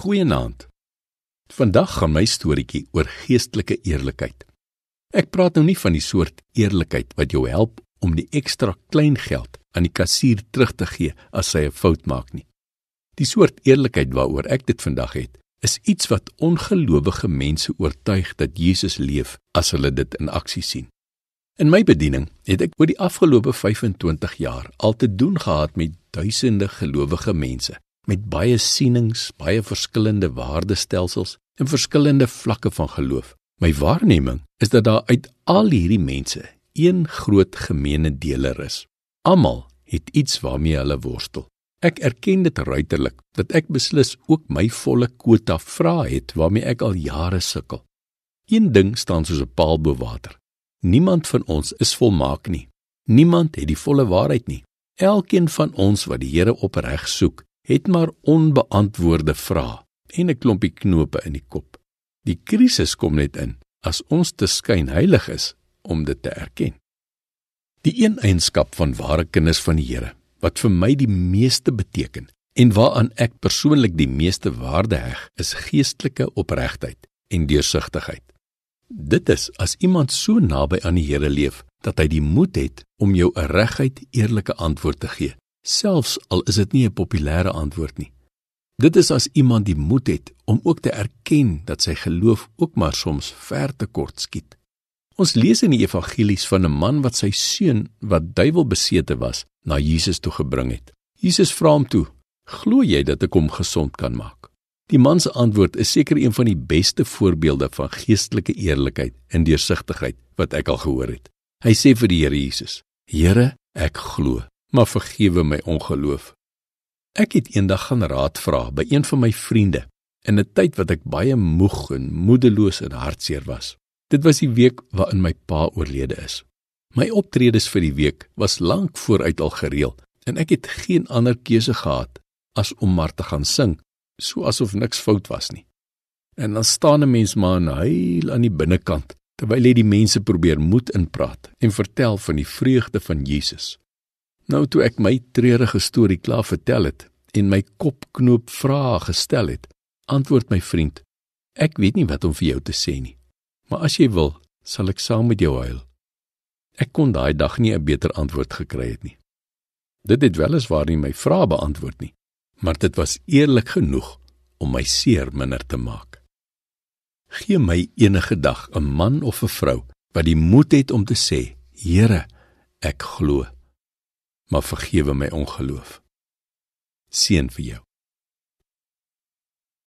Goeienaand. Vandag gaan my storieetjie oor geestelike eerlikheid. Ek praat nou nie van die soort eerlikheid wat jou help om die ekstra klein geld aan die kassier terug te gee as hy 'n fout maak nie. Die soort eerlikheid waaroor ek dit vandag het, is iets wat ongelowige mense oortuig dat Jesus leef as hulle dit in aksie sien. In my bediening het ek oor die afgelope 25 jaar al te doen gehad met duisende gelowige mense met baie sienings, baie verskillende waardestelsels en verskillende vlakke van geloof. My waarneming is dat daar uit al hierdie mense een groot gemeene deler is. Almal het iets waarmee hulle worstel. Ek erken dit ruiterlik dat ek beslis ook my volle kwota vra het waarmee ek al jare sukkel. Een ding staan soos 'n paal bo water. Niemand van ons is volmaak nie. Niemand het die volle waarheid nie. Elkeen van ons wat die Here opreg soek, het maar onbeantwoorde vrae en 'n klompie knope in die kop. Die krisis kom net in as ons te skyn heilig is om dit te erken. Die een eienskap van ware kinders van die Here wat vir my die meeste beteken en waaraan ek persoonlik die meeste waarde heg, is geestelike opregtheid en deursigtigheid. Dit is as iemand so naby aan die Here leef dat hy die moed het om jou 'n reguit eerlike antwoord te gee selfs al is dit nie 'n populêre antwoord nie. Dit is as iemand die moed het om ook te erken dat sy geloof ook maar soms ver te kort skiet. Ons lees in die evangelies van 'n man wat sy seun wat duiwelbesete was, na Jesus toe gebring het. Jesus vra hom toe: "Glo jy dat ek hom gesond kan maak?" Die man se antwoord is seker een van die beste voorbeelde van geestelike eerlikheid en deursigtigheid wat ek al gehoor het. Hy sê vir die Here Jesus: "Here, ek glo maar vergewe my ongeloof. Ek het eendag gaan raad vra by een van my vriende in 'n tyd wat ek baie moeg en moedeloos en hartseer was. Dit was die week waarin my pa oorlede is. My optredes vir die week was lank vooruit al gereël en ek het geen ander keuse gehad as om maar te gaan sing, so asof niks fout was nie. En dan staan 'n mens maar en huil aan die binnekant terwyl hy die mense probeer moed inpraat en vertel van die vreugde van Jesus. Nou toe ek my treurige storie klaar vertel het en my kopknoop vrae gestel het, antwoord my vriend: Ek weet nie wat om vir jou te sê nie, maar as jy wil, sal ek saam met jou huil. Ek kon daai dag nie 'n beter antwoord gekry het nie. Dit het weliswaar nie my vrae beantwoord nie, maar dit was eerlik genoeg om my seer minder te maak. Gee my enige dag 'n man of 'n vrou wat die moed het om te sê: Here, ek glo maar vergewe my ongeloof. Seën vir jou.